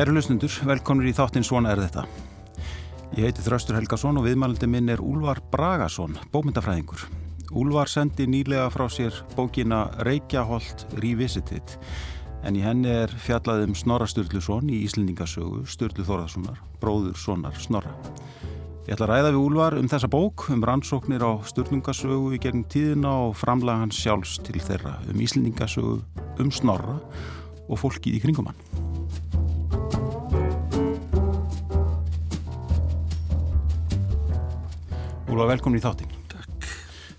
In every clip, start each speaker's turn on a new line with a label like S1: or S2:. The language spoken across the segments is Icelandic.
S1: Kæru lusnundur, velkonur í þáttinn Svona er þetta. Ég heiti Þraustur Helgason og viðmælandi minn er Úlvar Bragason, bómyndafræðingur. Úlvar sendi nýlega frá sér bókina Reykjaholt Revisited en í henni er fjallað um Snorra Sturluson í Íslendingasögu Sturlu Þorðarssonar, bróður Sonar Snorra. Ég ætla að ræða við Úlvar um þessa bók, um rannsóknir á Sturlungasögu í gegn tíðina og framlega hans sjálfs til þeirra um Íslendingasögu, um Snorra og fólkið í kringum Úlfa, velkomin í þáttin.
S2: Takk.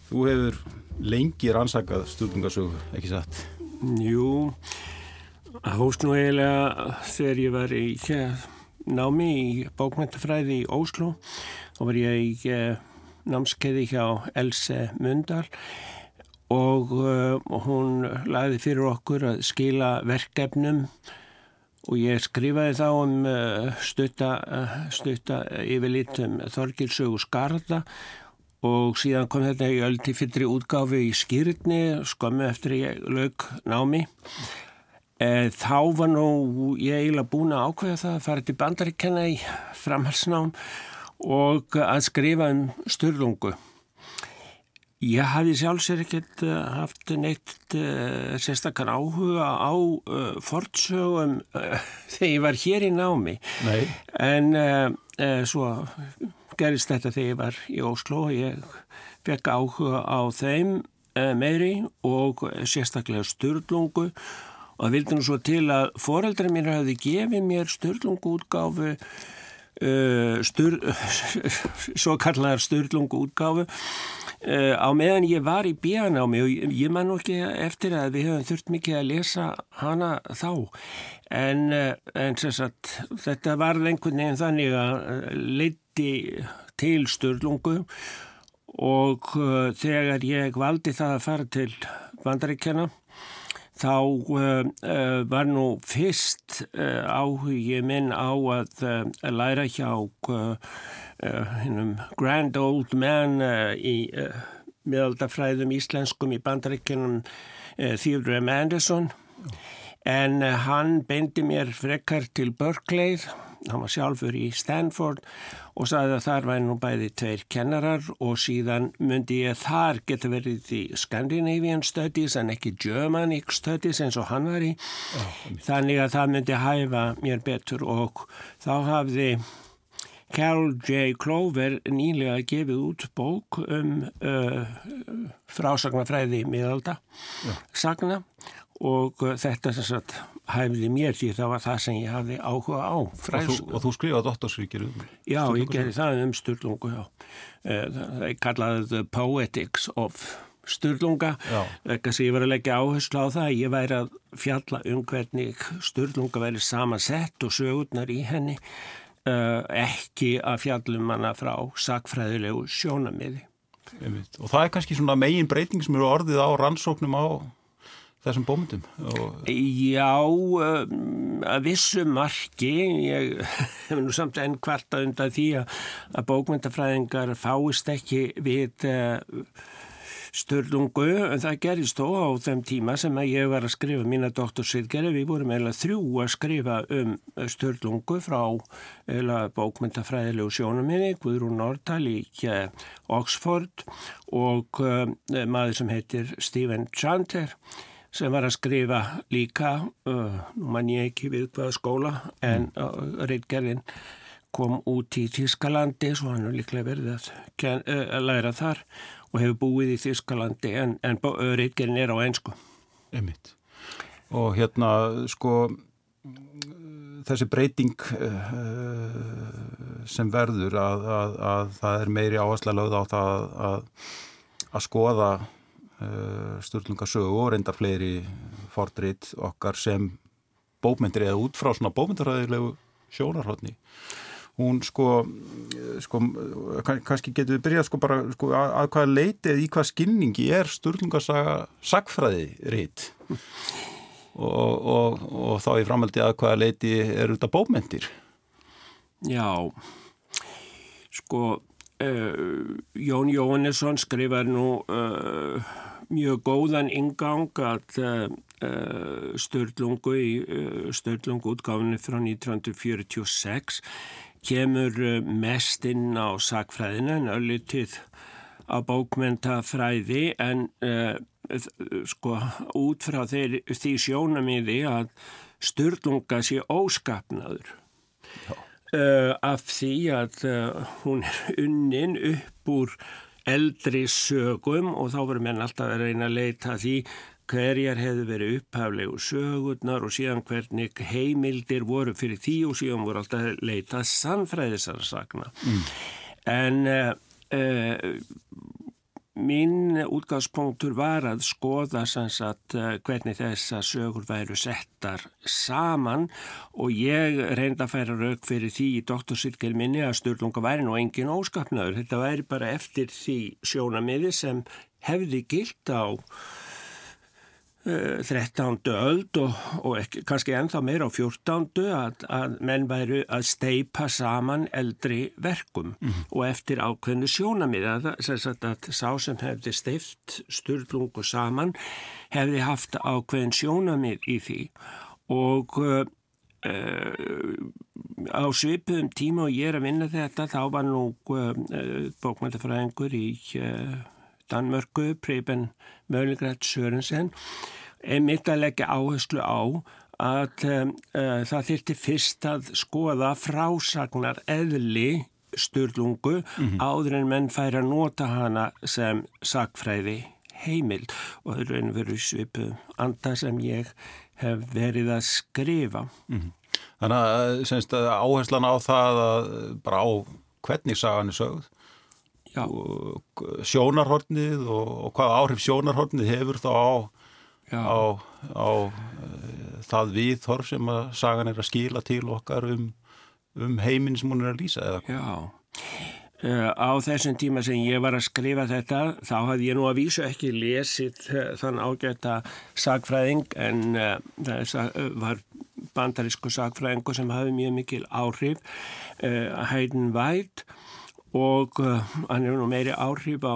S1: Þú hefur lengi rannsakað stjórnungasögu, ekki satt?
S2: Jú, hóst nú eiginlega þegar ég var í hér, námi í bókmyndafræði í Óslo. Þá var ég í eh, námskeiði hjá Else Mundal og uh, hún lagði fyrir okkur að skila verkefnum og ég skrifaði þá um uh, stutta, uh, stutta yfirlitum Þorgilsögu Skarða og síðan kom þetta í öldi fyllri útgáfi í skýrni skömmu eftir ég lög námi. E, þá var nú ég eiginlega búin að ákveða það að fara til bandaríkjana í framhalsnám og að skrifa um styrlungu. Ég hafði sjálfsvegar ekkert haft neitt uh, sérstakar áhuga á uh, fortsögum uh, þegar ég var hér í námi.
S1: Nei.
S2: En svo gerist þetta þegar ég var í Óslo. Ég fekk áhuga á þeim meiri og sérstaklega styrlungu og það vildi nú svo til að foreldrar mér hafði gefið mér styrlungu útgáfu svo kallar styrlungu útgáfu uh, á meðan ég var í bíanámi og ég, ég man ekki eftir að við höfum þurft mikið að lesa hana þá en, uh, en sagt, þetta var einhvern veginn þannig að leiti til styrlungu og þegar ég valdi það að fara til vandaríkjana þá uh, uh, var nú fyrst uh, áhugi minn á að læra hjá Grand Old Man í miðaldafræðum íslenskum í bandaríkjunum Theodore M. Anderson en hann beindi mér frekar til Berkeley hann var sjálfur í Stanford og sagði að þar væri nú bæði tveir kennarar og síðan myndi ég þar geta verið í Scandinavian Studies en ekki Germanic Studies eins og hann var í oh, þannig að það myndi hæfa mér betur og þá hafði Carol J. Clover nýlega gefið út bók um uh, frásagnafræði miðalda ja. sagna og þetta sem sagt hæfði mér því það var það sem ég hafði áhuga á
S1: fræðslu. Og þú, þú skrifaði dottorsvíkir um
S2: Já, ég gerði það um Sturlungu, já. Það er kallaðið The Poetics of Sturlunga, eitthvað sem ég var að leggja áherslu á það. Ég væri að fjalla um hvernig Sturlunga væri samansett og sögurnar í henni, ekki að fjallum hana frá sakfræðilegu sjónamiði.
S1: Og það er kannski svona megin breyting sem eru orðið á rannsóknum á þessum bómyndum? Og...
S2: Já, um, að vissu marki, ég hef nú samt enn kvarta undan því að, að bókmyndafræðingar fáist ekki við uh, störlungu, en það gerist þó á þeim tíma sem að ég var að skrifa mína doktorsýðgerði, við vorum eiginlega þrjú að skrifa um störlungu frá bókmyndafræðilegu sjónuminni, Guðrún Nortal í Oxford og uh, maður sem heitir Stephen Chanter sem var að skrifa líka, uh, nú mann ég ekki við hvaða skóla, en uh, Reitgerðin kom út í Þískalandi, svo hann er líklega verið að, ken, uh, að læra þar og hefur búið í Þískalandi, en, en Reitgerðin er á einsku.
S1: Emit. Og hérna, sko, þessi breyting sem verður að, að, að það er meiri áhersla lögð á það að, skoða Sturlungasögu og reyndar fleiri fordrýtt okkar sem bókmyndir eða út frá svona bókmyndaræðilegu sjónarhóttni hún sko, sko kannski getur við byrjað sko bara sko, að, að hvað leitið í hvað skinningi er Sturlungasaga sagfræði rít og, og, og þá í framhaldi að hvað leiti er út af bókmyndir
S2: Já sko Jón Jóhannesson skrifar nú uh, mjög góðan ingang að uh, Sturlungu í Sturlungu útgáfinu frá 1946 kemur mest inn á sakfræðina en öllitið á bókmentafræði en sko út frá þeir, því sjónamiði að Sturlunga sé óskapnaður uh, af því að uh, hún er unnin upp úr eldri sögum og þá verður menn alltaf að reyna að leita því hverjar hefur verið upphaflegu sögurnar og síðan hvernig heimildir voru fyrir því og síðan voru alltaf að leita sannfræðisarsakna. Mm. En uh, Mín útgangspunktur var að skoða sannsagt eh, hvernig þessa sögur væru settar saman og ég reynda að færa rauk fyrir því í doktorsyrkjel minni að Sturlunga væri nú engin óskapnaður. Þetta væri bara eftir því sjónamiði sem hefði gilt á 13. öld og, og ekki, kannski ennþá meira á 14. Að, að menn væru að steipa saman eldri verkum mm -hmm. og eftir ákveðinu sjónamið að, að sá sem hefði steift styrlungu saman hefði haft ákveðin sjónamið í því og uh, á svipuðum tíma og ég er að vinna þetta þá var nú uh, bókmæntafræðingur í uh, Danmörku, Preben Mölgrætt Sörensen einmitt að leggja áherslu á að um, uh, það þurfti fyrst að skoða frásagnar eðli styrlungu mm -hmm. áður en menn fær að nota hana sem sagfræði heimild og það er raun og veru svipu anda sem ég hef verið að skrifa. Mm -hmm.
S1: Þannig að, semst, áherslan á það að bara á hvernig sagan er sögð sjónarhornið og, og hvað áhrif sjónarhornið hefur þá á, á, á uh, það viðhorf sem að sagan er að skila til okkar um, um heiminn sem hún er að lýsa eða
S2: Já. Uh, á þessum tíma sem ég var að skrifa þetta þá hafði ég nú að vísu ekki lesið uh, þann ágæta sagfræðing en uh, það var bandarísku sagfræðingu sem hafi mjög mikil áhrif Hayden White og uh, hann er nú meiri áhrif á,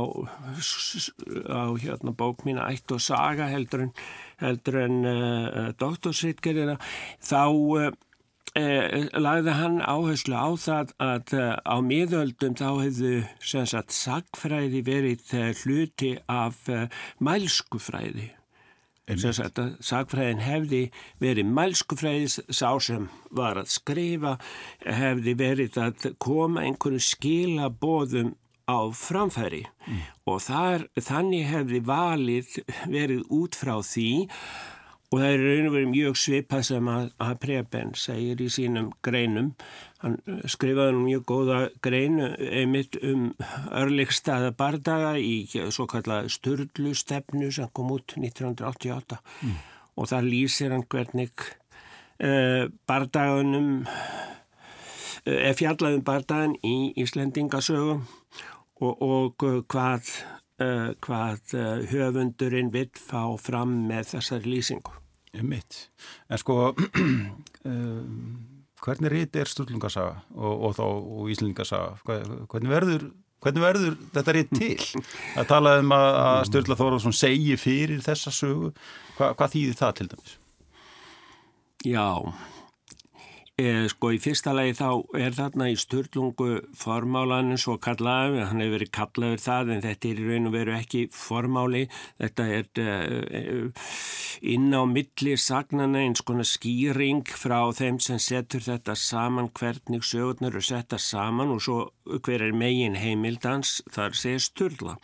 S2: á hérna, bók mín Ætt og Saga heldur en, heldur en uh, doktorsritgerina þá uh, lagði hann áherslu á það að á miðöldum þá hefðu sagt, sagfræði verið hluti af mælskufræði Sakfræðin hefði verið mælskufræðis, sá sem var að skrifa, hefði verið að koma einhverju skilabóðum á framfæri mm. og þar, þannig hefði valið verið út frá því og það er raun og verið mjög svipað sem að, að Preben segir í sínum greinum hann eh, skrifaði mjög góða greinu einmitt um örleikstaða bardaga í svo kallað Sturlustefnu sem kom út 1988 mm. og það lýsir hann hvernig uh, bardagunum uh, er fjallaðum bardagan í Íslendingasögum og, og hvað, uh, hvað höfundurinn vill fá fram með þessari lýsingu
S1: Mitt. En sko, um, hvernig rít er Sturlungasaga og, og þá og Íslingasaga? Hvernig verður, hvernig verður þetta rít til? Það talaði um að, að Sturla Þórásson segi fyrir þessa sögu. Hva, hvað þýðir það til dæmis?
S2: Já, E, sko í fyrsta lagi þá er þarna í störlungu formálanum svo kallaður, hann hefur verið kallaður það en þetta er í raun og veru ekki formáli, þetta er e, inn á milli sagnana eins konar skýring frá þeim sem setur þetta saman hvernig sögurnar eru setta saman og svo hver er megin heimildans þar segir störla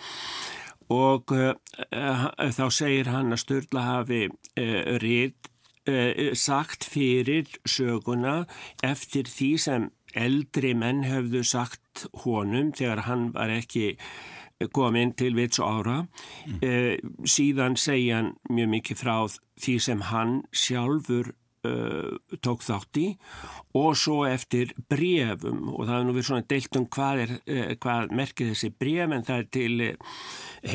S2: og e, þá segir hann að störla hafi rít uh, sagt fyrir söguna eftir því sem eldri menn höfðu sagt honum þegar hann var ekki kominn til vits ára mm. síðan segja hann mjög mikið frá því sem hann sjálfur uh, tók þátt í og svo eftir brefum og það er nú verið svona deilt um hvað, er, hvað merkir þessi bref en það er til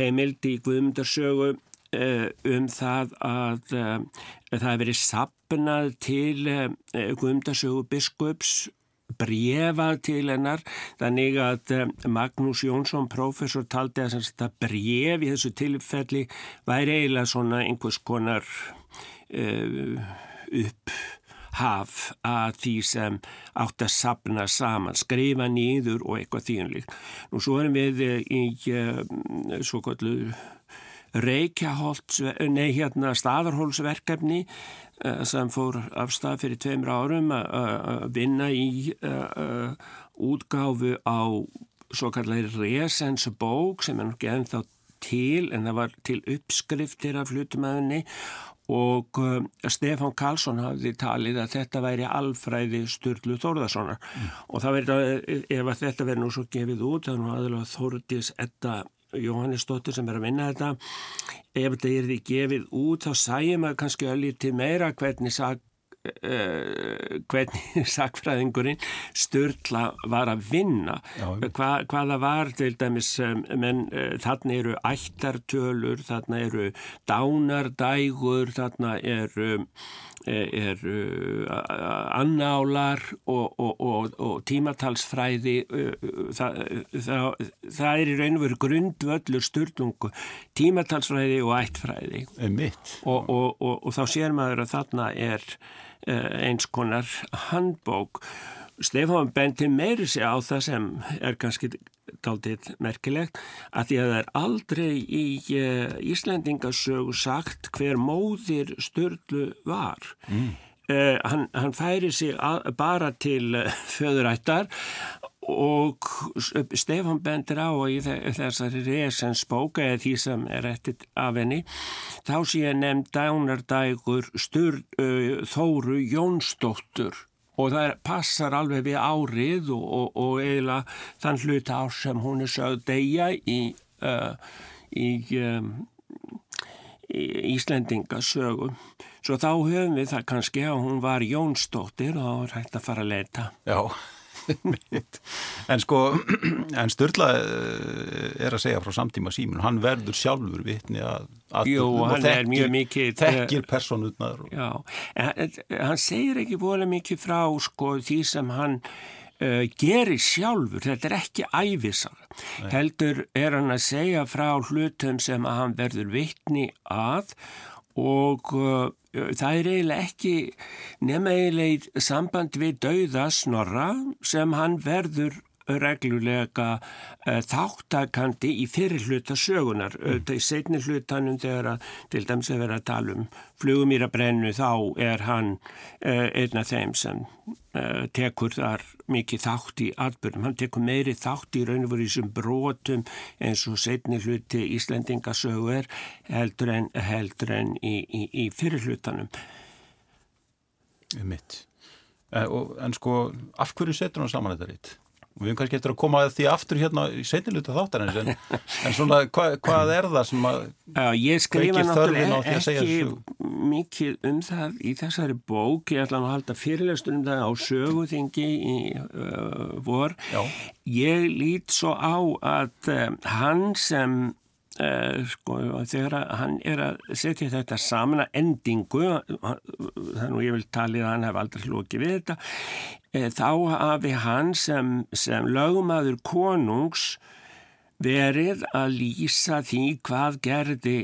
S2: heimild í Guðmundarsögu Eh, um það að uh, það hefði verið sapnað til uh, Guðmundasögu biskups brefað til hennar þannig að um, Magnús Jónsson professor taldi að þetta bref í þessu tilfelli væri eiginlega svona einhvers konar uh, upp haf að því sem átt að sapna saman, skrifa nýður og eitthvað þínlíkt. Nú svo erum við í uh, svo kallu Reykjaholts, nei hérna staðarhólsverkefni uh, sem fór af stað fyrir tveimur árum að vinna í útgáfu á svo kallar resensbók sem er nokkið ennþá til en það var til uppskriftir af hlutumæðinni og uh, Stefán Karlsson hafði talið að þetta væri alfræði Sturlu Þórðarssonar mm. og það verið, ef þetta verið nú svo gefið út, þannig að aðalega Þórdís Edda Jóhannesdóttir sem er að vinna þetta. Ef þetta er því gefið út þá sæjum að kannski að lítið meira hvernig sag Uh, hvernig sakfræðingurinn störtla var að vinna. Hva, hvaða var til dæmis um, menn uh, þarna eru ættartölur, þarna eru dánardægur, þarna eru er annálar og, og, og, og tímatalsfræði það, það, það er í raun og veru grundvöllur styrlungu tímatalsfræði og ættfræði. Og þá sér maður að þarna er eins konar handbók. Stefán benti meiri sig á það sem er kannski daldið merkilegt að því að það er aldrei í uh, Íslandingasögu sagt hver móðir störlu var. Mm. Uh, hann, hann færi sig að, bara til uh, föðurættar og Stefán bendir á í þessari resens bóka eða því sem er eftir af henni þá sé ég nefnd dánardægur Þóru Jónsdóttur og það passar alveg við árið og, og, og eiginlega þann hluta ár sem hún er sögð degja í, uh, í, um, í Íslendingasögum. Svo þá höfum við það kannski að hún var Jónsdóttir og það var hægt að fara að leita.
S1: Já en sko en Sturla eh, er að segja frá samtíma símun, hann verður sjálfur vitni að, að
S2: Jú, hann þekkir, er mjög mikið
S1: þekkir personutnar
S2: Já, en, hann segir ekki volið mikið frá sko því sem hann uh, gerir sjálfur, þetta er ekki æfisar, heldur er hann að segja frá hlutum sem að hann verður vitni að og uh, það er eiginlega ekki nema eiginlega samband við dauða snorra sem hann verður reglulega uh, þáttakandi í fyrir hluta sögunar. Mm. Í setni hlutanum þegar að til dæms að vera að tala um flugumýra brennu þá er hann uh, einn af þeim sem uh, tekur þar mikið þátt í atbyrjum. Hann tekur meiri þátt í raun og verið þessum brotum eins og setni hluti Íslendingasögu er heldur en, heldur en í, í, í fyrir hlutanum.
S1: Mitt. En sko, af hverju setur hann saman þetta ritt? Við höfum kannski eftir að koma að því aftur hérna í setniluta þáttarins en, en svona hva, hvað er það sem að
S2: Já, ég skrifa náttúrulega ekki mikið um það í þessari bók, ég ætla að halda fyrirlestur um það á söguþingi í uh, vor. Já. ég lít svo á að uh, hann sem sko, þegar hann er að setja þetta saman að endingu þannig að ég vil tali að hann hef aldrei hlokið við þetta uh, þá hafi hann sem, sem lögumadur konungs verið að lýsa því hvað gerði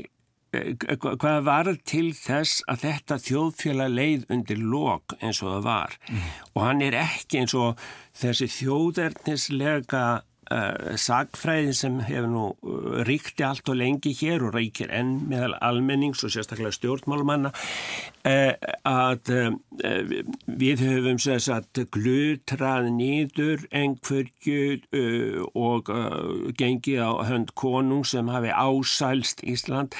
S2: uh, hvað var til þess að þetta þjóðfélag leið undir lok eins og það var mm. og hann er ekki eins og þessi þjóðernislega Uh, sagfræðin sem hefur nú uh, ríkti allt og lengi hér og ríkir enn meðal almennings og sérstaklega stjórnmálumanna uh, að við höfum sagt glutrað nýður einhverju og gengið á hönd konung sem hafi ásælst Ísland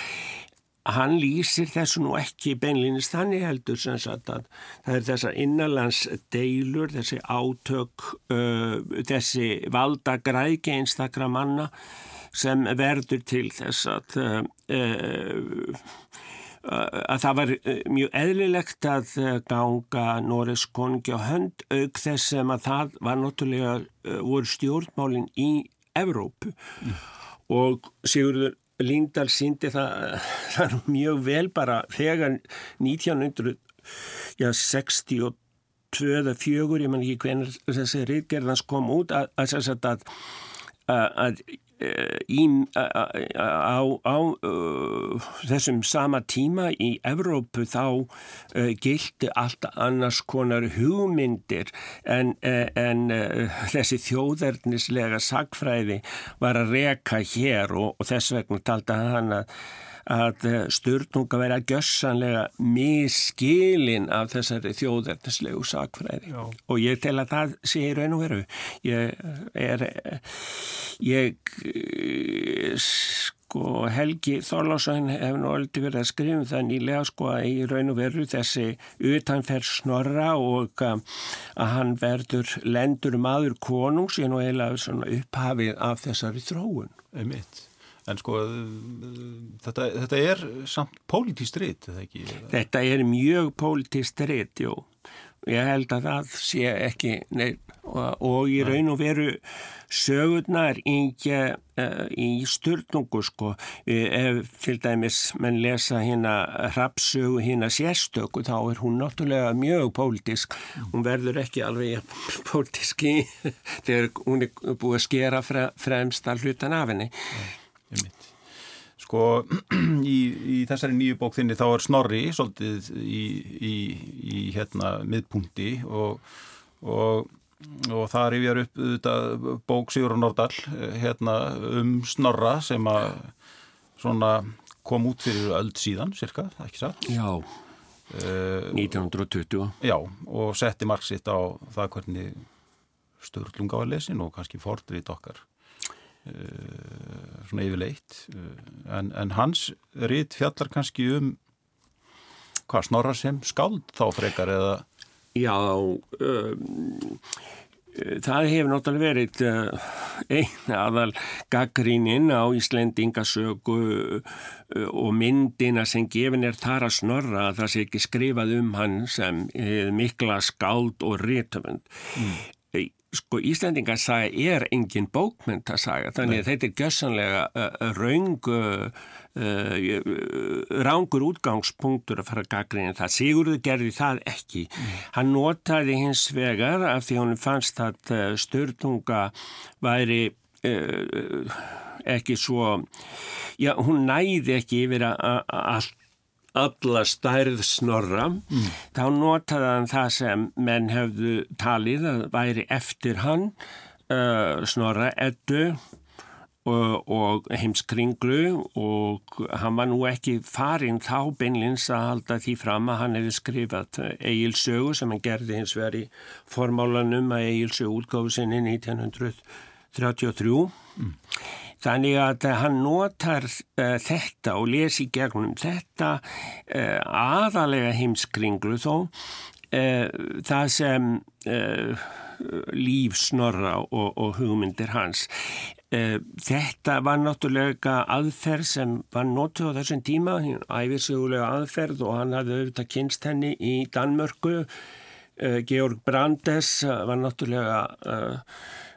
S2: hann lýsir þessu nú ekki beinlýnist þannig heldur sem sagt að það er þessar innanlandsdeilur, þessi átök, uh, þessi valdagræki einstakra manna sem verður til þess að, uh, að það var mjög eðlilegt að ganga Norris konungi á hönd auk þess sem að það var náttúrulega voru stjórnmálinn í Evrópu mm. og Sigurður Lindahl síndi það, það mjög vel bara þegar 1962 tvö eða fjögur, ég man ekki hvernig þessi rítgerðans kom út að, að, að, að í, á, á uh, þessum sama tíma í Evrópu þá gildi allt annars konar hugmyndir en, en uh, þessi þjóðernislega sagfræði var að reka hér og, og þess vegna talda hann að að eh, stjórnunga vera gössanlega miskilin af þessari þjóðernislegu sakfræði Já. og ég tel að það sé í raun og veru. Ég er ég sko Helgi Þorlásson hefur nú aldrei verið að skrifa um það nýlega sko að í raun og veru þessi utanferð snorra og að hann verður lendur maður konungs ég nú svona upphafið af þessari þróun.
S1: Einmitt En sko þetta, þetta er samt pólitíst ritt, eða ekki?
S2: Þetta er mjög pólitíst ritt, jú. Ég held að það sé ekki neitt og, og í raun og veru sögurnar í, uh, í störnungu sko ef til dæmis menn lesa hérna rapsögu hérna sérstöku þá er hún náttúrulega mjög pólitísk. Hún verður ekki alveg pólitíski þegar hún er búið að skera fremst að hlutan af henni. Nei.
S1: Sko í, í þessari nýju bók þinni þá er Snorri svolítið í, í, í hérna miðpunkti og, og, og það rifjar upp þetta, bók Sigur Nordal hérna um Snorra sem að svona kom út fyrir öll síðan, cirka, ekki satt?
S2: Já, uh, 1920.
S1: Já, og setti marksitt á það hvernig Sturlunga var lesin og kannski fordrið okkar Eh, svona yfirleitt. Eh, en, en hans rít fjallar kannski um hvað snorra sem skáld þá frekar eða?
S2: Já um, það hefur náttúrulega verið uh, einn aðal gaggríninn á Íslendingasögu uh, og myndina sem gefin er þar að snorra að það sé ekki skrifað um hann sem mikla skáld og rítöfund mm sko Íslandingarsaga er engin bókmyndasaga þannig að þetta er gössanlega uh, raung uh, rángur útgangspunktur að fara að gagriðin það. Sigurður gerði það ekki. Mm. Hann notaði hins vegar af því hann fannst að störtunga væri ekki svo já, hún næði ekki yfir að allt alla stærð snorra mm. þá notaði hann það sem menn hefðu talið að væri eftir hann uh, snorra ettu og, og heimskringlu og hann var nú ekki farin þá beinlins að halda því fram að hann hefði skrifat eigilsögu sem hann gerði hins vegar í formálanum að eigilsögu útgáðu sinni 1933 mm. Þannig að hann notar uh, þetta og lesi gegnum þetta uh, aðalega heimskringlu þó uh, það sem líf snorra og, og hugmyndir hans. Þetta var náttúrulega aðferð sem var notuð á þessum tíma, æfisögulega aðferð og hann hafði auðvitað kynst henni í Danmörku. Georg Brandes var náttúrulega Eh,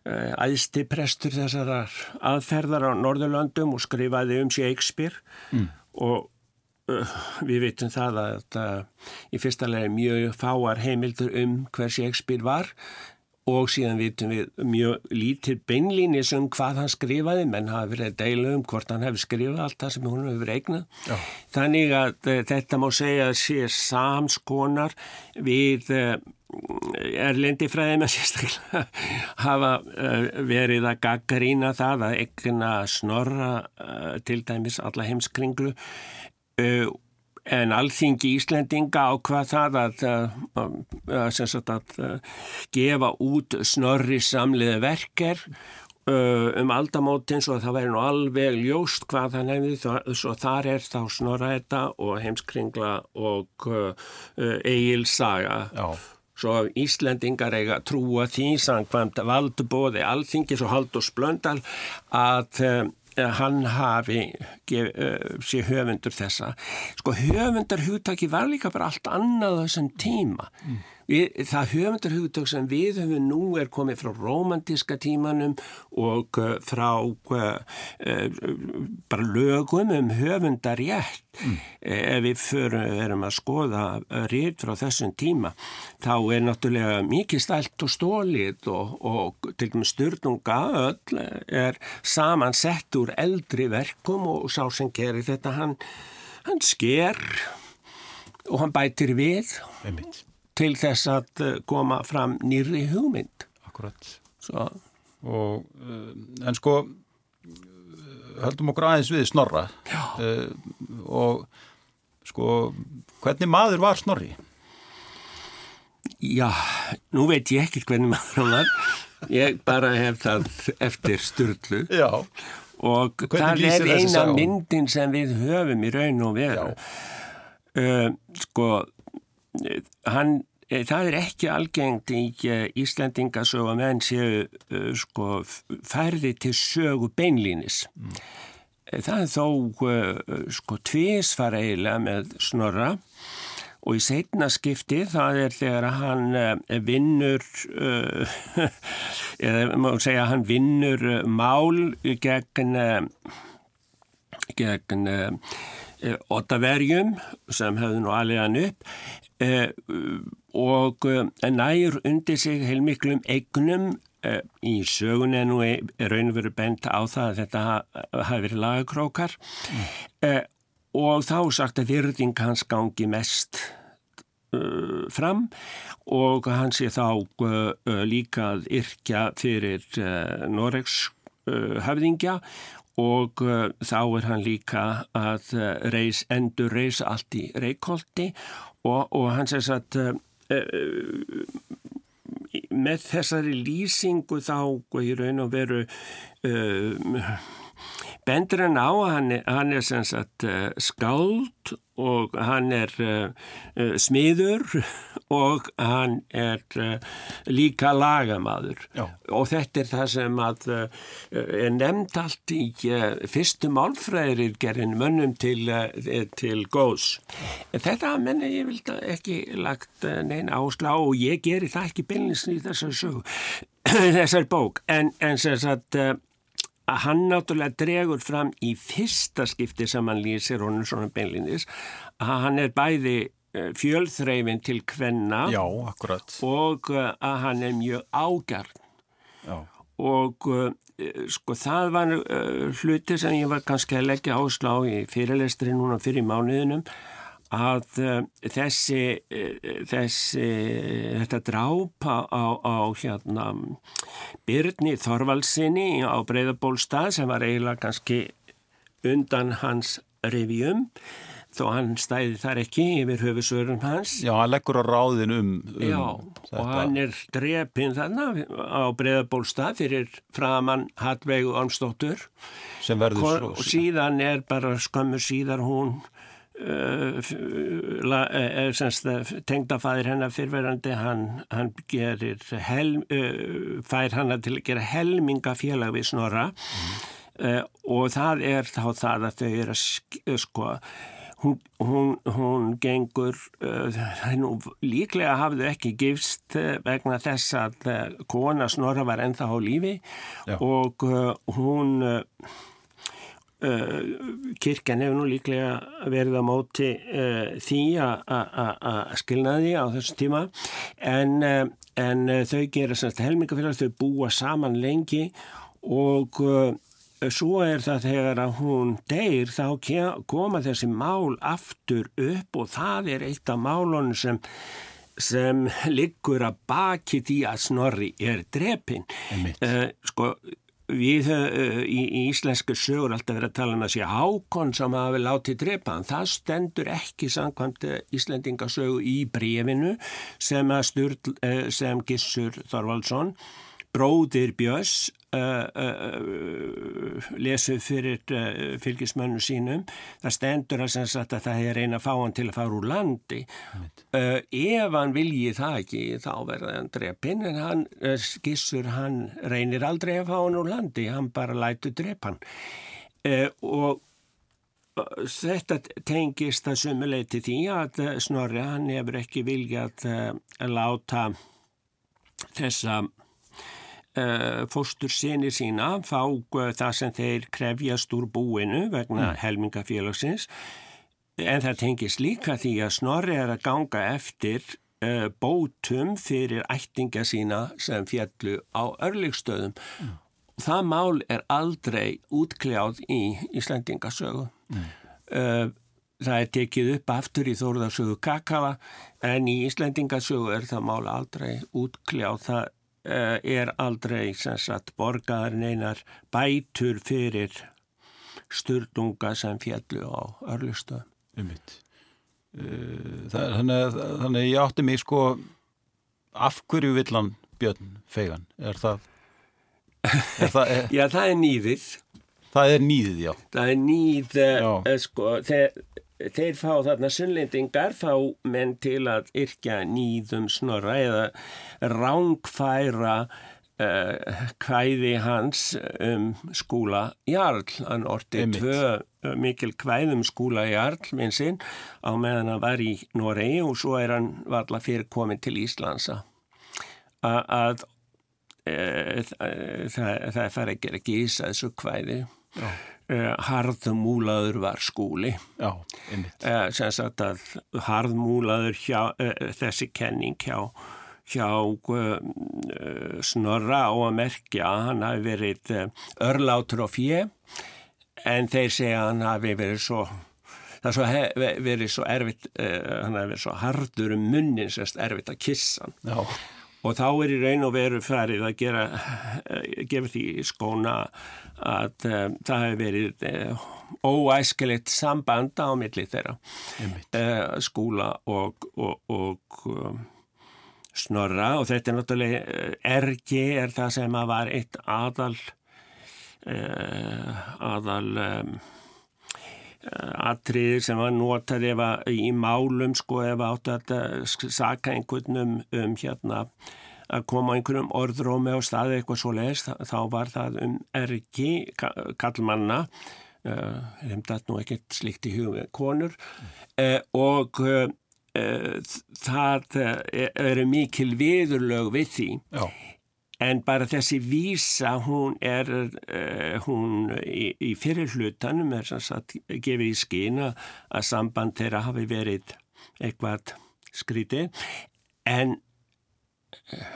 S2: æðsti prestur þessar aðferðar á Norðurlandum og skrifaði um Shakespeare mm. og uh, við veitum það að þetta í fyrsta legi mjög fáar heimildur um hver Shakespeare var og síðan vitum við mjög lítil beinlínis um hvað hann skrifaði menn hafi verið að deila um hvort hann hefði skrifað allt það sem hún hefur eignað. Já. Þannig að uh, þetta má segja sé samskonar við uh, erlendi fræði með sérstaklega hafa uh, verið að gaggarína það að ekkuna snorra til dæmis alla heimskringlu uh, en alþingi Íslendinga ákvað það að, að gefa út snorri samliði verker um aldamótin svo að það væri nú alveg ljóst hvað það nefndi svo þar er þá snorraeta og heimskringla og eigilsaga Já. Svo Íslendingar eiga trúa því samkvæmt valdubóði alþingis og Haldur Splöndal að hann hafi gef, uh, sér höfundur þessa. Sko höfundar hugtaki var líka bara allt annað þessum tíma. Mm. Við, það höfundarhugtök sem við höfum nú er komið frá romantíska tímanum og uh, frá uh, uh, bara lögum um höfundarétt mm. ef við förum, erum að skoða rétt frá þessum tíma þá er náttúrulega mikið stælt og stólið og, og til og með styrnunga öll er saman sett úr eldri verkum og sá sem gerir þetta hann, hann sker og hann bætir við
S1: Einmitt.
S2: Til þess að eh, koma fram nýri hugmynd.
S1: Akkurat.
S2: Svo.
S1: Og, uh, en sko, höldum okkur aðeins við Snorra uh, og sko, hvernig maður var Snorri?
S2: Já, nú veit ég ekki hvernig maður hann var. Ég bara hef það eftir styrlu.
S1: Já.
S2: Og það er eina myndin sem við höfum í raun og veru. Uh, sko, eh, hann, eh, það er ekki algengt í uh, Íslandingasögu að menn séu uh, sko, færði til sögu beinlínis. Eh, Það er þó sko tvísfara eiginlega með snorra og í setna skipti það er þegar hann vinnur, eða má segja hann vinnur mál gegn, gegn ottaverjum sem hefðu nú alveg hann upp og uh, nær undir sig heilmiklum eignum uh, í sögun er nú í raun og veru bent á það að þetta ha- hafi verið lagakrókar. Uh, og þá sagt að virðing hans gangi mest fram og hann sé þá líka að yrkja fyrir Noregs höfðingja og þá er hann líka að reis, endur reisa allt í reikholti og, og hann sér að uh, með þessari lýsingu þá í raun og veru uh, bendur hann á að hann hann er sem sagt uh, skáld og hann er uh, uh, smiður og hann er líka lagamaður
S1: Já.
S2: og þetta er það sem að er nefnd allt í fyrstu málfræðir gerin mönnum til, til góðs. En þetta menni ég vildi ekki lagt neina áslá og ég geri það ekki beinlins í þessari sögu, þessari bók en, en sem sagt að hann náttúrulega dregur fram í fyrsta skipti sem hann lýsir honum svona beinlinis að hann er bæði eh, fjölþreifin til kvenna
S1: Já,
S2: og eh, að hann er mjög ágjarn
S1: Já.
S2: og uh, sko það var hluti sem ég var kannski að leggja áslá í fyrirlestri núna fyrir mánuðinum að uh, þessi, uh, þessi þetta drápa á, á hérna Byrni Þorvaldsinni á Breiðabólstað sem var eiginlega kannski undan hans revjum þó hann stæði þar ekki yfir höfusörum hans
S1: Já, hann leggur á ráðin um, um
S2: Já,
S1: þetta.
S2: og hann er drepinn þarna á Breiðabólstað fyrir framann Hallveigu Ormstóttur
S1: sem verður
S2: og síðan er bara skömmu síðar hún uh, la- uh, semst, tengdafæðir hennar fyrverandi hann, hann gerir hel, uh, fær hann til að gera helminga félag við snorra uh, og það er þá það að þau eru að sk- uh, sko Hún, hún, hún gengur, uh, nú, líklega hafðu ekki gifst uh, vegna þess að uh, kona Snorra var ennþá á lífi
S1: Já.
S2: og uh, hún, uh, uh, kirkjan hefur nú líklega verið á móti uh, því að skilna því á þessum tíma en, uh, en þau gera semst helmingafélag, þau búa saman lengi og Svo er það þegar að hún deyr þá koma þessi mál aftur upp og það er eitt af málunum sem, sem liggur að baki því að Snorri er drepin. Uh, sko, við uh, í, í íslensku sögur alltaf verið að tala um að sé Hákon sem hafi látið drepa hann. Það stendur ekki samkvæmt uh, Íslendingasögu í brefinu sem, uh, sem Gissur Þorvaldsson bróðir Björns lesu fyrir fylgismönnu sínum. Það stendur að, að það er reyna að fá hann til að fara úr landi. Uh, ef hann vilji það ekki þá verða hann drepinn en hann, skissur hann reynir aldrei að fá hann úr landi. Hann bara lætu drep hann. Uh, og þetta tengist að sumuleiti því að Snorri hann hefur ekki viljað að láta þessa fóstur sinni sína fá uh, það sem þeir krefjast úr búinu vegna mm. helmingafélagsins en það tengist líka því að Snorri er að ganga eftir uh, bótum fyrir ættinga sína sem fjallu á örligstöðum mm það mál er aldrei útkljáð í Íslandingasögu. Mm. Það er tekið upp aftur í Þórðarsögu Kakava en í Íslandingasögu er það mál aldrei útkljáð. Það eh, er aldrei sagt, borgaðar neinar bætur fyrir sturdunga sem fjallu á.
S1: Umvitt. Eh, þannig, þannig ég átti mig sko af hverju villan Björn Fegan? Er það
S2: það er... Já, það er nýðið.
S1: Það er nýðið, já.
S2: Það er nýð, uh, sko, þeir, þeir fá þarna sunnlendingar, fá menn til að yrkja nýðum snorra eða rángfæra uh, kvæði hans um skúla Jarl. Hann orti tvö uh, mikil kvæðum skúla Jarl minn sinn á meðan hann var í Noregi og svo er hann varla fyrir komin til Íslandsa að Eh, það, það fær að gera gísa þessu kvæði eh, harðmúlaður var skúli.
S1: Já,
S2: eh, sem sagt að harðmúlaður hjá, þessi kenning hjá, hjá snorra á að merkja hann hafi verið örlátur og fjö en þeir segja hann hafi verið svo það svo hef, verið svo erfitt hann hafi verið svo hardur um munnin sérst erfitt að kissa hann.
S1: Já
S2: og þá er í raun og veru færið að gera, gefa því skóna að um, það hefur verið uh, óæskilitt samband á milli þeirra. Uh, skúla og, og, og um, snorra. Og þetta er náttúrulega ergi er það sem að var eitt aðal uh, aðal um, atriðir sem var notað efa í málum sko efa áttu að saka einhvern um, um hérna að koma einhverjum orðrómi á staði eitthvað svo leiðist þá var það um ergi kallmanna uh, það nú ekkert slikt í hugum konur. Uh, og uh, það eru mikil viðurlög við því.
S1: Já
S2: En bara þessi vísa, hún er, uh, hún í, í fyrir hlutanum er sanns að gefa í skýna að samband þeirra hafi verið eitthvað skrítið, en uh,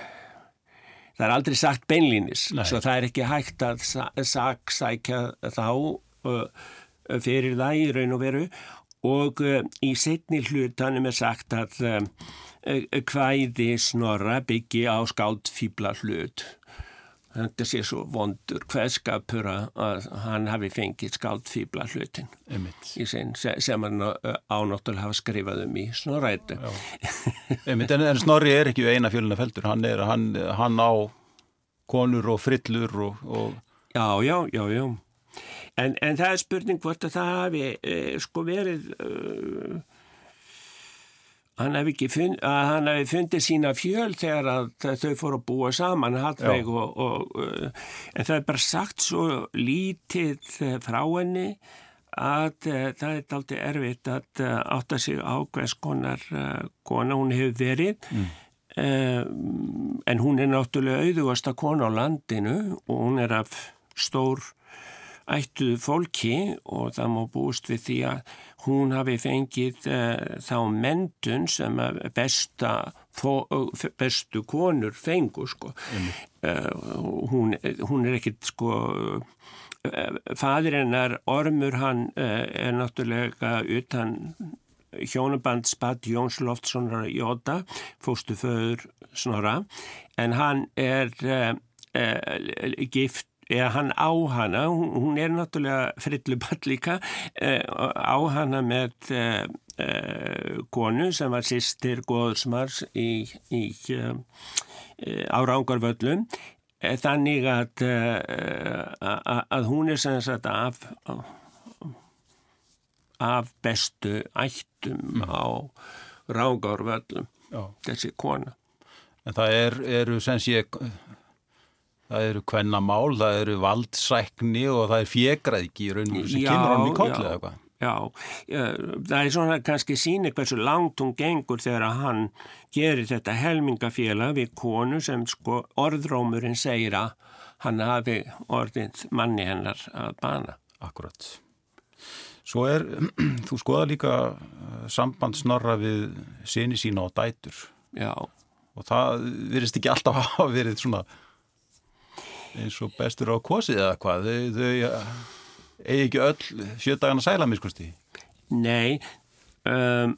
S2: það er aldrei sagt beinlínis, Nei. svo það er ekki hægt að saksækja þá uh, fyrir það í raun og veru og í setni hlutanum er sagt að hvæði snorra byggi á skáld fýbla hlut. Þetta sé svo vondur hverskapur að hann hafi fengið skáld fýbla hlutin sin, sem hann ánáttúrulega hafa skrifað um í snorrætu.
S1: en, en snorri er ekki eina fjöluna feldur, hann, er, hann, hann á konur og frillur og, og...
S2: Já, já, já, já. En, en það er spurning hvort að það hafi eh, sko verið... Uh, hann hefði fund, fundið sína fjöl þegar þau fóru að búa saman og, og, uh, en það er bara sagt svo lítið uh, frá henni að uh, það er aldrei erfitt að uh, átta sig á hvers konar kona hún hefur verið mm. uh, en hún er náttúrulega auðvasta kona á landinu og hún er af stór ættuðu fólki og það má búist við því að hún hafi fengið uh, þá mentun sem besta, bestu konur fengu sko. Uh, hún, hún er ekkit sko fadir hennar Ormur hann er náttúrulega utan hjónuband spatt Jóns Loftssonar Jóta, fóstu föður Snorra en hann er gift eða hann á hana, hún, hún er náttúrulega frilluball líka, eh, á hana með eh, eh, konu sem var sýstir Góðsmars í, í árángarvöllum þannig að, að, að hún er sem sagt af, af bestu ættum mm. á rángarvöllum, þessi kona.
S1: En það er, eru sem sé það eru kvennamál, það eru valdsækni og það er fjegraðiki í rauninu sem kemur hann í koll eða eitthvað.
S2: Já, það er svona kannski síni hversu langt hún gengur þegar að hann gerir þetta helmingafélag við konu sem sko orðrómurinn segir að hann hafi orðið manni hennar að bana.
S1: Akkurat. Svo er, þú skoða líka eh, samband snorra við sinni sína og dætur.
S2: Já.
S1: Og það virðist ekki alltaf hafa verið svona eins og bestur á kosið eða hvað. Þau, þau eigi ekki öll sjöldagana sæla miskusti?
S2: Nei, um,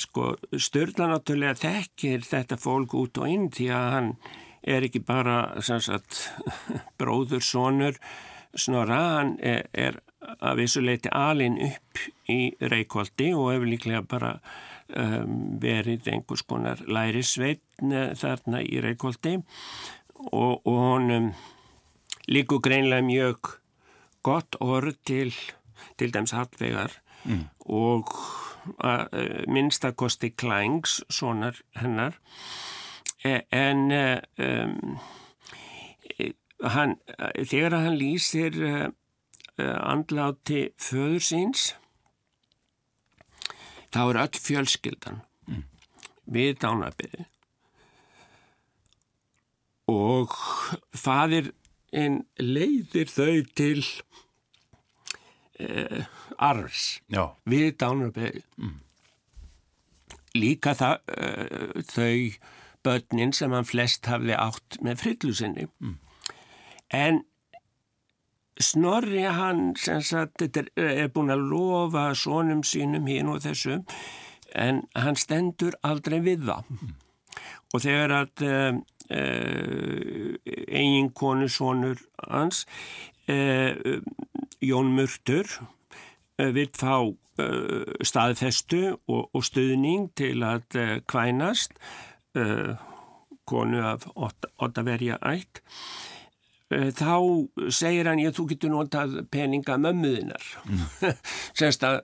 S2: sko Sturla náttúrulega þekkir þetta fólk út og inn því að hann er ekki bara sagt, bróður, sonur snorra, hann er, er að vissuleiti alin upp í Reykjóldi og hefur líklega bara um, verið einhvers konar lærisveitn þarna í Reykjóldi og, og honum líku greinlega mjög gott orð til til dæms Hallvegar mm. og minnstakosti Klængs, sonar hennar e, en um, hann, þegar hann lýsir uh, andláti föður síns þá er öll fjölskyldan mm. við dánabili og fadir en leiðir þau til uh, arfs
S1: Já.
S2: við dánarbegð mm. líka það, uh, þau börnin sem hann flest hafði átt með frillusinni mm. en Snorri hann sem sagt er, er búin að lofa sónum sínum hín og þessum en hann stendur aldrei við það mm. Og þegar að uh, Eh, eiginkonu sonur hans eh, Jón Murtur eh, vil fá staðfestu og, og stuðning til að kvænast konu af Ottaverja ætt Eh, þá segir hann ég þú getur notað peninga mömmuðinar mm. semst að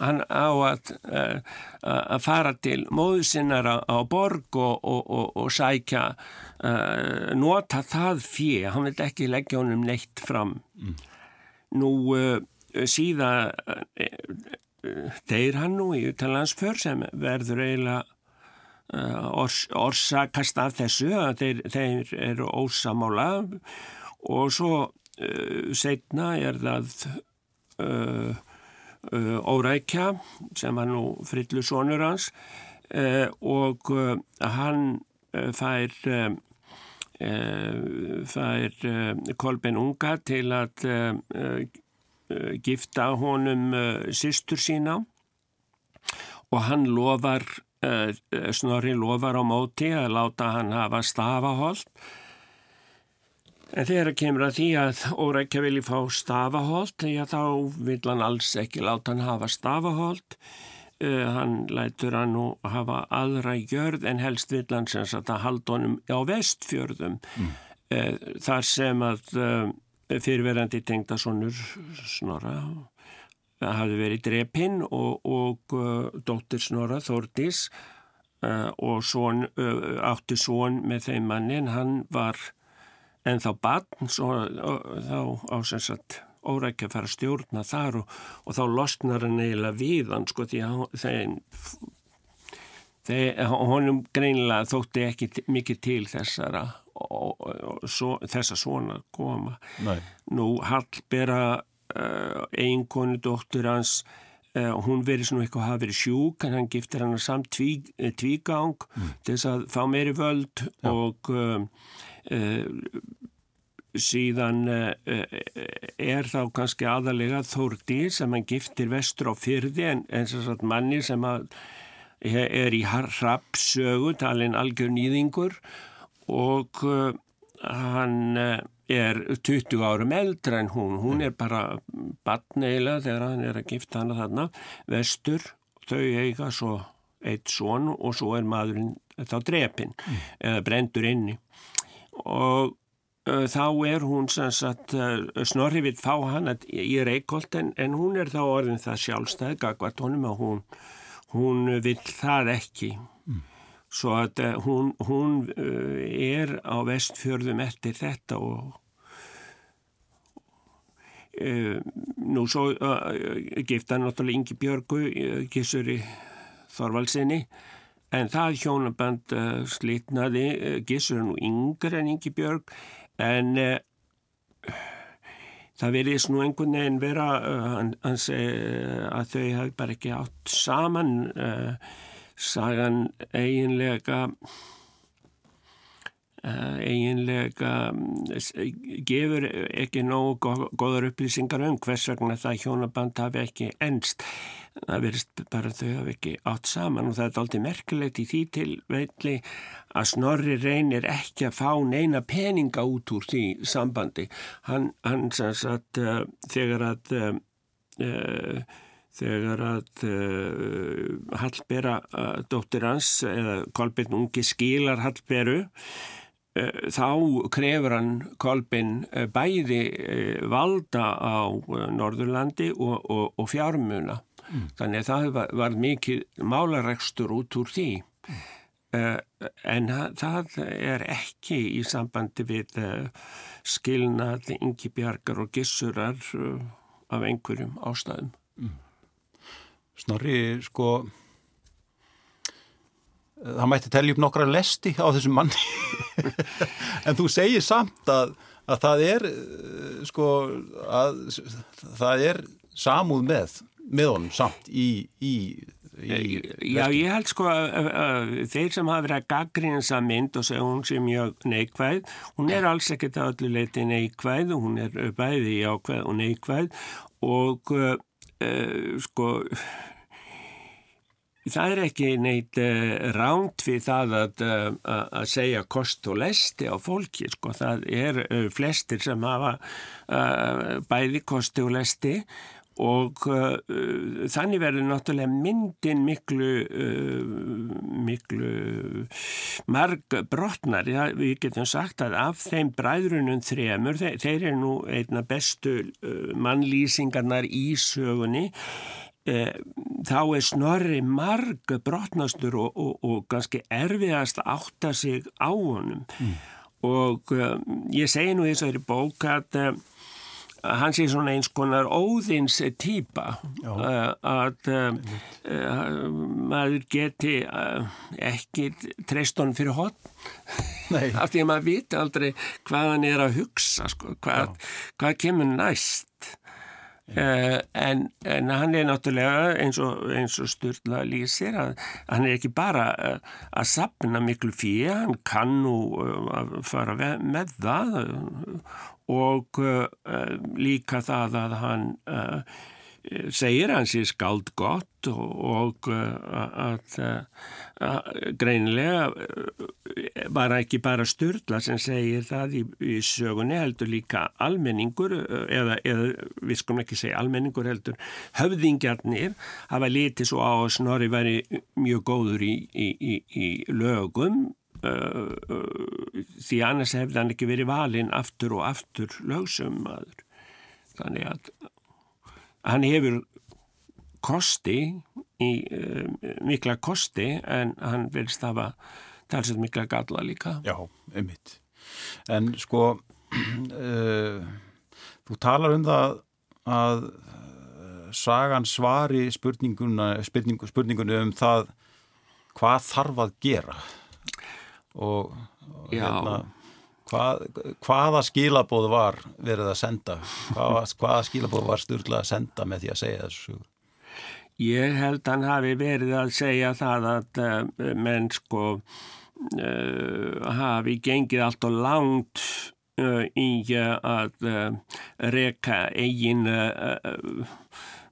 S2: hann á að, eh, að, fara til móðusinnar á, á borg og, og, og, og sækja uh, nota það fyrir, hann vil ekki leggja honum neitt fram mm. nú uh, síðan uh, þeir hann nú í utalansför sem verður eiginlega ors, orsakast af þessu að þeir, þeir eru ósamála og svo uh, setna er það uh, uh, Órækja sem var nú frillusónur hans og hann fær fær Kolben Unga til að gifta honum sýstur sína. Og hann lofar Snorri lofar á móti að láta hann hafa stafaholt En þegar kemur að því að Órækja vilji fá stafaholt, já þá vil hann alls ekki láta hann hafa stafaholt. Uh, hann lætur hann nú hafa aðra gjörð en helst vil hann sem sagt að halda honum á vestfjörðum. Mm. Uh, þar sem að uh, fyrirverandi tengdasonur Snorra hafi verið drepinn og, og dóttir Snorra Þordís og son, átti svon með þeim mannin, hann var en þá batn þá á sem sagt órækja að fara að stjórna þar og, og þá losnar hann eiginlega við hann sko því að þeim, honum greinilega þótti ekki mikið til þessara og, og svo, þessa svona koma
S1: Nei.
S2: nú Hallbera uh, eiginkonu dóttur hans uh, hún verið svona eitthvað að hafa verið sjúk en hann giftir hann samt tví, tvígang mm. til þess að fá meiri völd Já. og um, Uh, síðan uh, er þá kannski aðalega Þórdi sem hann giftir vestur á fyrði en eins og svona manni sem er í rapsögu talin algjör nýðingur og uh, hann er 20 árum eldra en hún. Hún er bara batneila þegar hann er að gifta hana þarna vestur, þau eiga svo eitt són og svo er maðurinn þá drepin mm. eða brendur inni. Og þá er hún sagt, uh, Snorri vil fá hann í Reykjolt en, en hún er þá orðin það sjálfstæð gagvart honum að hún, hún vil það ekki mm. svo að uh, hún, hún er á vestfjörðum eftir þetta og Uh, nú svo uh, gifta náttúrulega Ingi Björgu uh, Gissuri Þorvaldsinni en það hjónaband slitnaði Gissur nú yngre en Ingi Björg en það verðist nú einhvern veginn vera hans, að þau hafi bara ekki átt saman sagan eiginlega eiginlega uh, gefur ekki nógu góðar upplýsingar um hvers vegna það hjónaband hafi ekki ennst það verist bara þau hafi ekki átt saman og það er aldrei merkilegt í því til veitli að Snorri reynir ekki að fá neina peninga út úr því sambandi. Hann, hann sanns að uh, þegar að þegar að Hallbera dóttir hans eða Kolbjörn Ungi skilar Hallberu Eh, þá krefur hann Kolbin eh, bæði eh, valda á Norðurlandi og, og, og fjármuna. Mm. Þannig að það var, var mikið málaregstur út úr því. Mm. En það er ekki í sambandi við skilnað yngi bjargar og gissurar af einhverjum ástæðum. Mm.
S1: Snorri, sko það mætti telja upp nokkra lesti á þessum manni. En þú segir samt að, að það er eh, sko að það er samúð með með honum samt í, í,
S2: í Já, ég held sko að, að, að þeir sem hafa verið að gaggrina þessa mynd og segja hún sem mjög neikvæð hún er alls ekkert að öllu leiti neikvæð hún er bæði ákvæð og neikvæð og uh, sko Það er ekki neitt uh, ránt við það að, uh, að segja kost og lesti á fólki. Sko. Það er uh, flestir sem hafa bæði kosti og lesti og þannig verður náttúrulega myndin miklu, miklu marg brotnar. Við getum sagt að af þeim bræðrunum þremur, þeir, eru nú einna bestu mannlýsingarnar í sögunni þá er snorri marg brotnastur og, og, og ganski erfiðast að átta sig á honum. Mm. og e, ég segi nú í þessari bók að e, hann sé svona eins konar óðins týpa. Að maður geti ekki treyston fyrir hotn af því að maður viti aldrei hvað hann er að hugsa sko, hvað, hvað kemur næst Uh, en, en hann er náttúrulega eins og, og Sturla lýsir að hann er ekki bara uh, að sapna miklu fyrir, hann kann nú uh, fara með það og líka það að hann segir hans í skald gott og að, að greinilega var ekki bara styrla sem segir það í, í sögunni heldur líka almenningur eða, eða við skulum ekki segja almenningur heldur höfðingjarnir hafa litið svo á að Snorri væri mjög góður í, í, í lögum því annars hefði hann ekki verið valinn aftur og aftur lögsum maður þannig að hann hefur kosti í uh, mikla kosti en hann vilst hafa talsett mikla galla líka.
S1: Já, einmitt. En sko uh, þú talar um það að uh, sagan svari spurninguna spurningu, spurningunni um það hvað þarf að gera. Og, og hérna Hvað, hvaða skilabóð var verið að senda? Hvaða, hvaða skilabóð var styrla að senda með því að segja þessu?
S2: Ég held hann hafi verið að segja það að uh, menn sko uh, hafi gengið allt og langt uh, í að reka eigin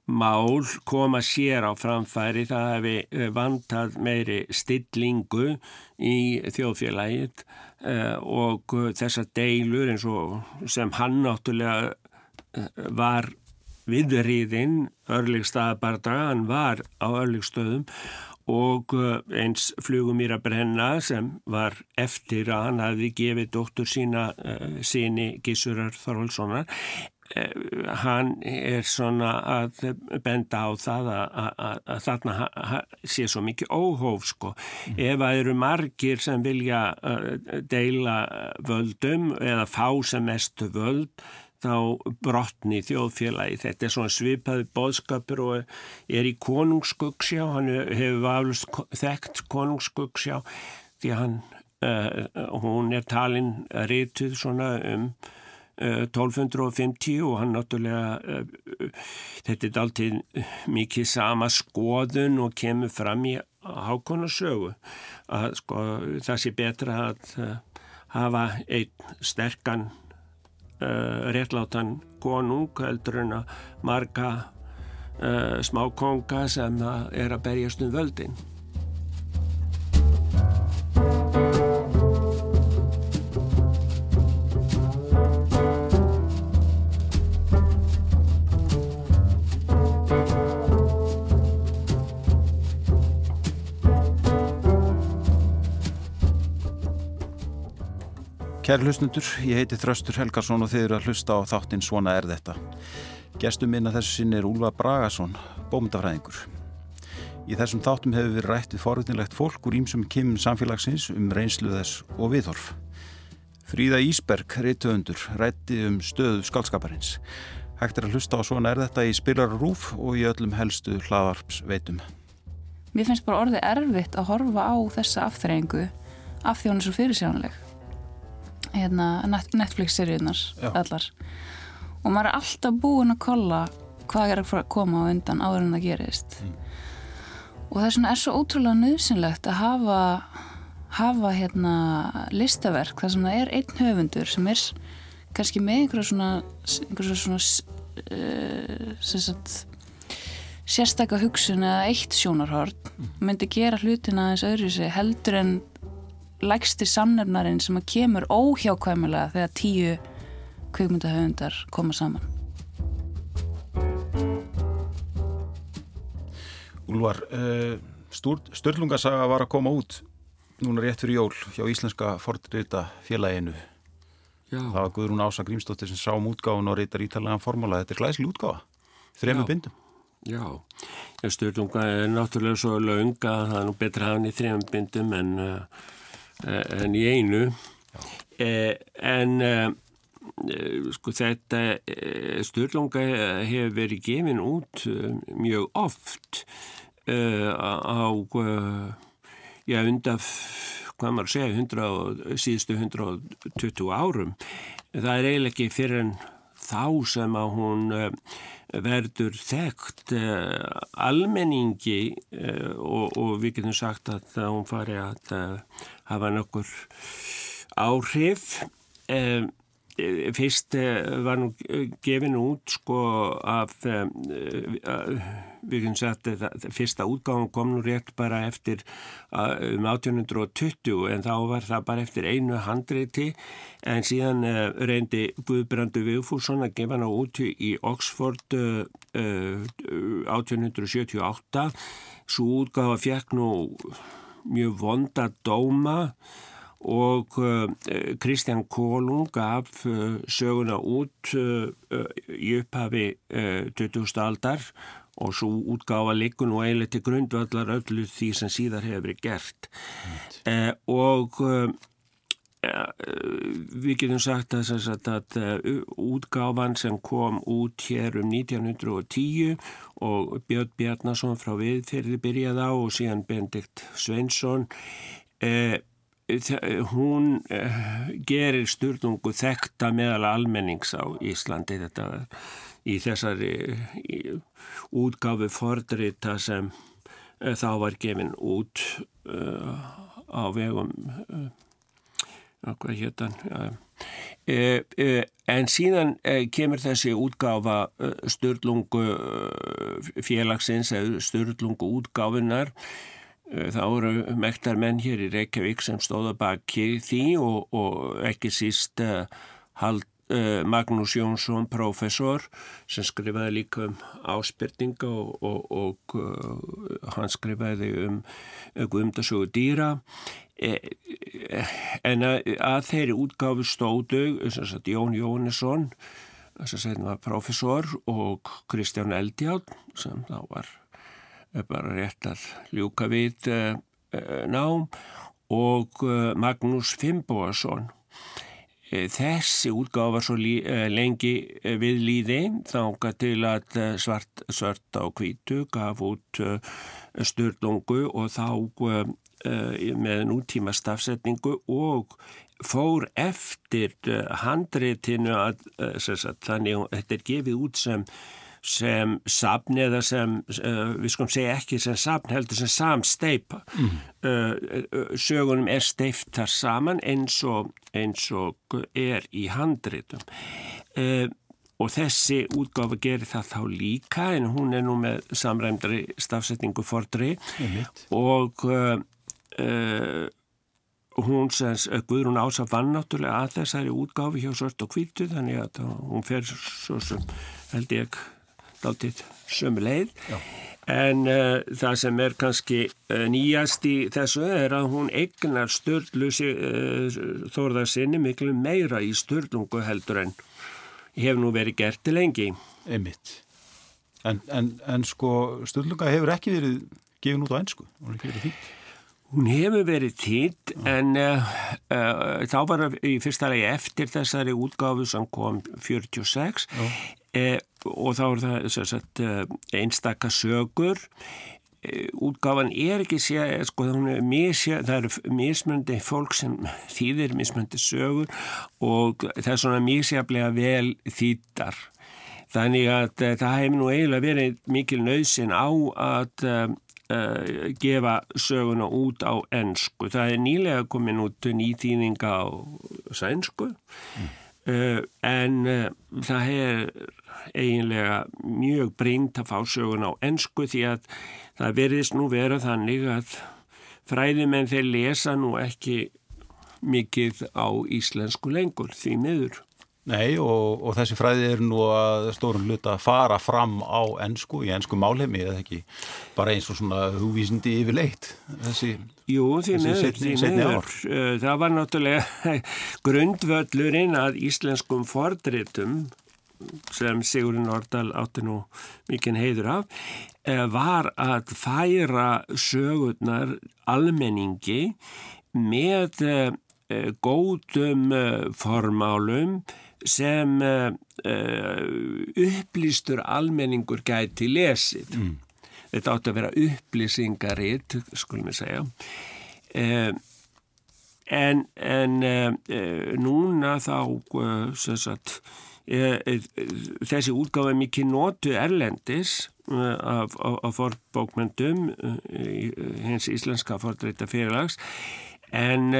S2: mál koma sér á framfæri það hefði vantað meiri stillingu í þjóðfélagið og eh, þessar deilur eins og sem hann náttúrulega eh, var viðriðinn örleikstaðabardaga, hann var á örleikstöðum og eins flugum mér að brenna sem var eftir að hann hafi gefið dóttur sína síni Gísurar Þorvaldssonar Eh, hann er svona að benda á það að, að, að þarna sé svo mikið óhóf sko. Mm. Ef að eru margir sem vilja uh, deila völdum eða fá sem mestu völd á brotni þjóðfélagi. Þetta er svona svipaði bóðskapur og er í konungsskuggsjá, hann hefur aflust þekkt konungsskuggsjá því hann, uh, hún er talin rituð svona um 1250 og hann náttúrulega þetta er alltaf mikið sama skoðun og kemur fram í hákonarsögu að sko það sé betra að hafa einn sterkan réttlátan konung heldur en að marga smákonga sem er að berjast um völdin
S1: Kæri hlustundur, ég heiti Þröstur Helgarsson og þið eru að hlusta á þáttinn Svona er þetta. Gestum minna þessu sinni er Úlfa Bragason, bómyndafræðingur. Í þessum þáttum hefur við rætt við forvitinlegt fólk úr ímsum kimum samfélagsins um reynslu þess og viðhorf. Fríða Ísberg, reytuöndur, rætti um stöðu skálskaparins. Hægt er að hlusta á Svona er þetta í spilararúf og í öllum helstu hlaðarps veitum.
S3: Mér finnst bara orðið erfitt að horfa á þessa afþreyingu af því hún er svo fyrirsjónleg hérna, Netflix-seríunar allar og maður er alltaf búin að kolla hvað er að koma á undan áður en það gerist mm. og það er, svona, er svo ótrúlega nöðsynlegt að hafa hafa hérna listaverk þar sem það er einn höfundur sem er kannski með einhverja svona einhverja svona uh, sagt, sérstakka hugsun eða eitt sjónarhort mm. myndi gera hlutina eins öðru sig heldur en lægstir samnefnarinn sem að kemur óhjákvæmulega þegar tíu kvikmyndahöfundar koma saman.
S1: Úlvar, uh, Störlungasaga var að koma út núna rétt fyrir jól hjá Íslenska Fordrita félaginu. Já. Það var Guðrún Ása Grímsdóttir sem sá um útgáðun og reytar ítalega formála. Þetta er glæsli útgáða, þrejum bindum.
S2: Já, Störlunga er náttúrulega svo launga að það er nú betra hafni þrejum bindum en uh, Eh, en í einu. Eh, en eh, sko þetta störlunga hefur verið gefin út mjög oft á já undaf hvað maður segja 100, síðustu 120 árum. Það er eiginlega ekki fyrir en þá sem að hún verður þekkt almenningi og, og við getum sagt að hún fari að hafa nokkur áhrif. Um, fyrst var nú gefin út sko af um, við kynum sagt að fyrsta útgáðan kom nú rétt bara eftir um 1820 en þá var það bara eftir einu handreiti en síðan reyndi Guðbrandu Vigfússon að gefa hana út í Oxford uh, uh, 1878 svo útgáða fekk nú mjög vonda dóma og Kristján uh, Kólung gaf uh, söguna út uh, í upphafi 20. aldar og svo útgáfa likun og eiginlega til grundvallar öllu því sem síðar hefur verið gert mm. og við getum sagt að, að, að útgáfan sem kom út hér um 1910 og Björn Bjarnason frá viðferði byrjaði á og síðan Bendikt Sveinsson eh, hún eh, gerir styrnungu þekta meðal almennings á Íslandi. Þetta í þessari í, útgáfi fordrita sem eh, þá var gefin út eh, á vegum eh, hvað héttan e, e, en síðan e, kemur þessi útgáfa störlungu félagsins eða störlungu útgáfinar þá eru mektar menn hér í Reykjavík sem stóða baki því og, og ekki síst hald Magnús Jónsson, professor sem skrifaði líka um áspyrtinga og, og, og uh, hann skrifaði um guðumdasögu dýra. E, en að, að þeirri útgáfi stóðu sagt, Jón Jónesson sem var profesor og Kristján Eldjátt sem þá var bara rétt að ljúka við nám og Magnús Fimboasson þessi útgáfa var svo lengi við líði þánga til að svart, svart á kvítu gaf út störlungu og þá með nútíma stafsetningu og fór eftir handreitinu að, að þannig að þetta er gefið út sem sem sapn eða sem, uh, við skulum segja ekki sem sapn, heldur sem samsteipa. Mm. Uh, sögunum er steiftar saman eins og, eins og er í handritum. Uh, og þessi útgáfa gerir það þá líka en hún er nú með samræmdari stafsetningu fordri og hún sem Guðrún Ása vann náttúrulega að þessari útgáfi hjá Sört og Kvítu þannig að hún fer svo sem held ég dáltið sömu leið. Já. en uh, það sem er kannski uh, nýjast í þessu er að hún egnar störlu uh, eh, þórðarsinni miklu meira í störlungu heldur en hefur nú verið gert til lengi.
S1: Einmitt. En, en, en sko störlunga hefur ekki verið gefin út á ennsku, hún hefur
S2: verið þýtt Hún hefur verið týnt en uh, uh, þá var það í fyrsta lagi eftir þessari útgáfu sem kom 46 uh, og þá er það eh, einstakka sögur. Eh, útgáfan er ekki sé sko er misja, það eru mismöndi fólk sem þýðir mismöndi sögur og það er svona misjaflega vel þýttar þannig að það hefur nú eiginlega verið mikil nöðsin á að uh, gefa söguna út á ennsku það er nýlega komin út nýþýninga á sænsku. Mm. En það hefur eiginlega mjög brínt að fá sögun á ennsku því að það verðist nú vera þannig að fræðimenn þeir lesa nú ekki mikið á íslensku lengur því miður.
S1: Nei og, og þessi fræði er nú að stórun hluta að fara fram á ennsku, í ennsku málheimi eða ekki bara eins og svona húvísindi yfirleitt þessi,
S2: Jú, því miður. Það var náttúrulega grundvöllurinn að íslenskum fordritum sem Sigurinn Ordal átti nú mikinn heiður af eh, var að færa sögurnar almenningi með eh, góðum eh, formálum sem upplýstur almenningur gæti lesið. Mm. Þetta átti að vera upplýsingaritt, skulum við segja. En, en núna þá, sem sagt, þessi útgáð er mikið nótu erlendis af, af, af forbókmyndum hins íslenska fordreita fyrirlags en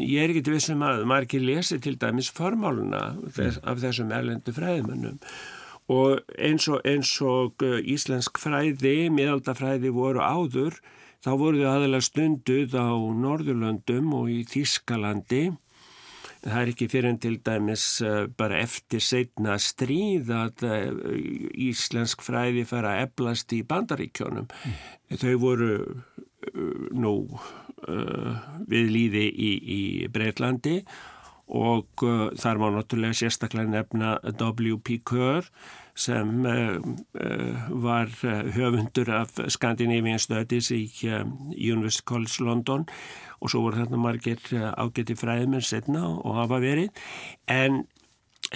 S2: ég er ekki vissum að ekki lesi til dæmis formáluna þess, af þessum erlendu fræðimannum og eins og, eins og íslensk fræði, miðaldafræði voru áður þá voru þau aðalega stunduð á Norðurlöndum og í Þískalandi Það er ekki fyrir en til dæmis uh, bara eftir setna stríð að uh, íslensk fræði fara að eblast í bandaríkjónum. Mm. Þau voru uh, nú við líði í, í Breitlandi og þar má náttúrulega sérstaklega nefna W.P. Kerr sem var höfundur af Scandinavian Studies í University College London og svo voru þarna margir eh, ágæti fræðmenn setna og hafa verið en,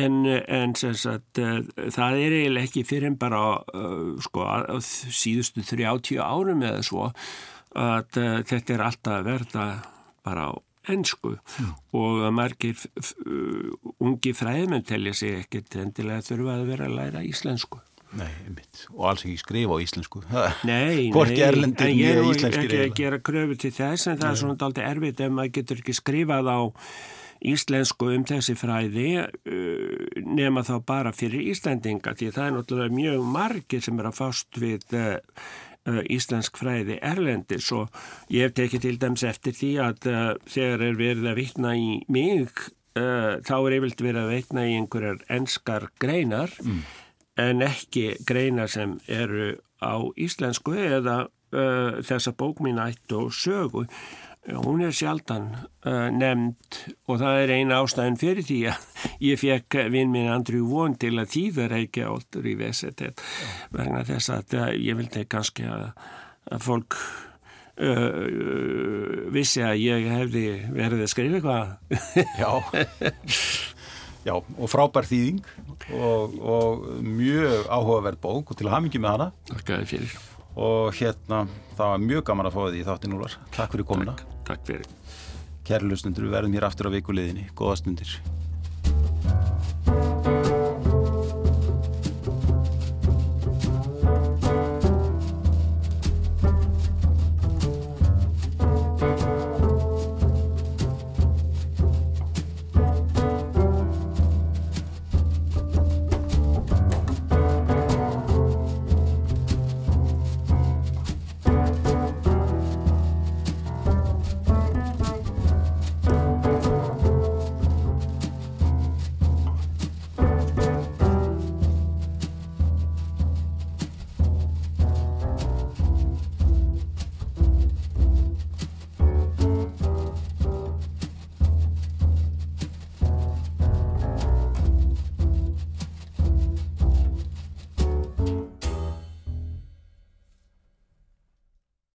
S2: en, en sagt, það er eiginlega ekki fyrir en bara uh, sko, síðustu 30 árum eða svo að uh, þetta er alltaf verða bara á ennsku mm. og margir ungi fræðmenn telja sig ekkert endilega þurfa að vera að læra íslensku
S1: Nei, einmitt. Og alls ekki skrifa á íslensku.
S2: Nei, nei, en ég er ekki að gera kröfu til þess en það nei. er svona aldrei erfitt ef maður getur ekki skrifað á íslensku um þessi fræði uh, nema þá bara fyrir Íslandinga því það er náttúrulega mjög margir sem er að fást við uh, uh, íslensk fræði erlendis og ég hef tekið til dæms eftir því að uh, þegar er verið að vitna í mig uh, þá er yfirlt verið að vitna í einhverjar enskar greinar mm. en ekki greina sem eru á íslensku eða uh, þessa bók mín ætt og sögu hún er sjaldan uh, nefnd og það er eina ástæðin fyrir því að ég fekk vinn minn Andrjú von til að þýða reykja óldur í vesetet vegna þess að uh, ég vildi kannski að, að fólk uh, vissi að ég hefði verið að skrifa eitthvað.
S1: Já, já og frábær þýðing og, og mjög áhugaverð bók og til að mikið með hana.
S2: Takkaði fyrir.
S1: Og hérna það var mjög gaman að fá því í þáttin Úlar Takk fyrir komuna.
S2: Takk, takk fyrir.
S1: Kæri lustundur, við verðum hér aftur á vikuleðinni Góða stundir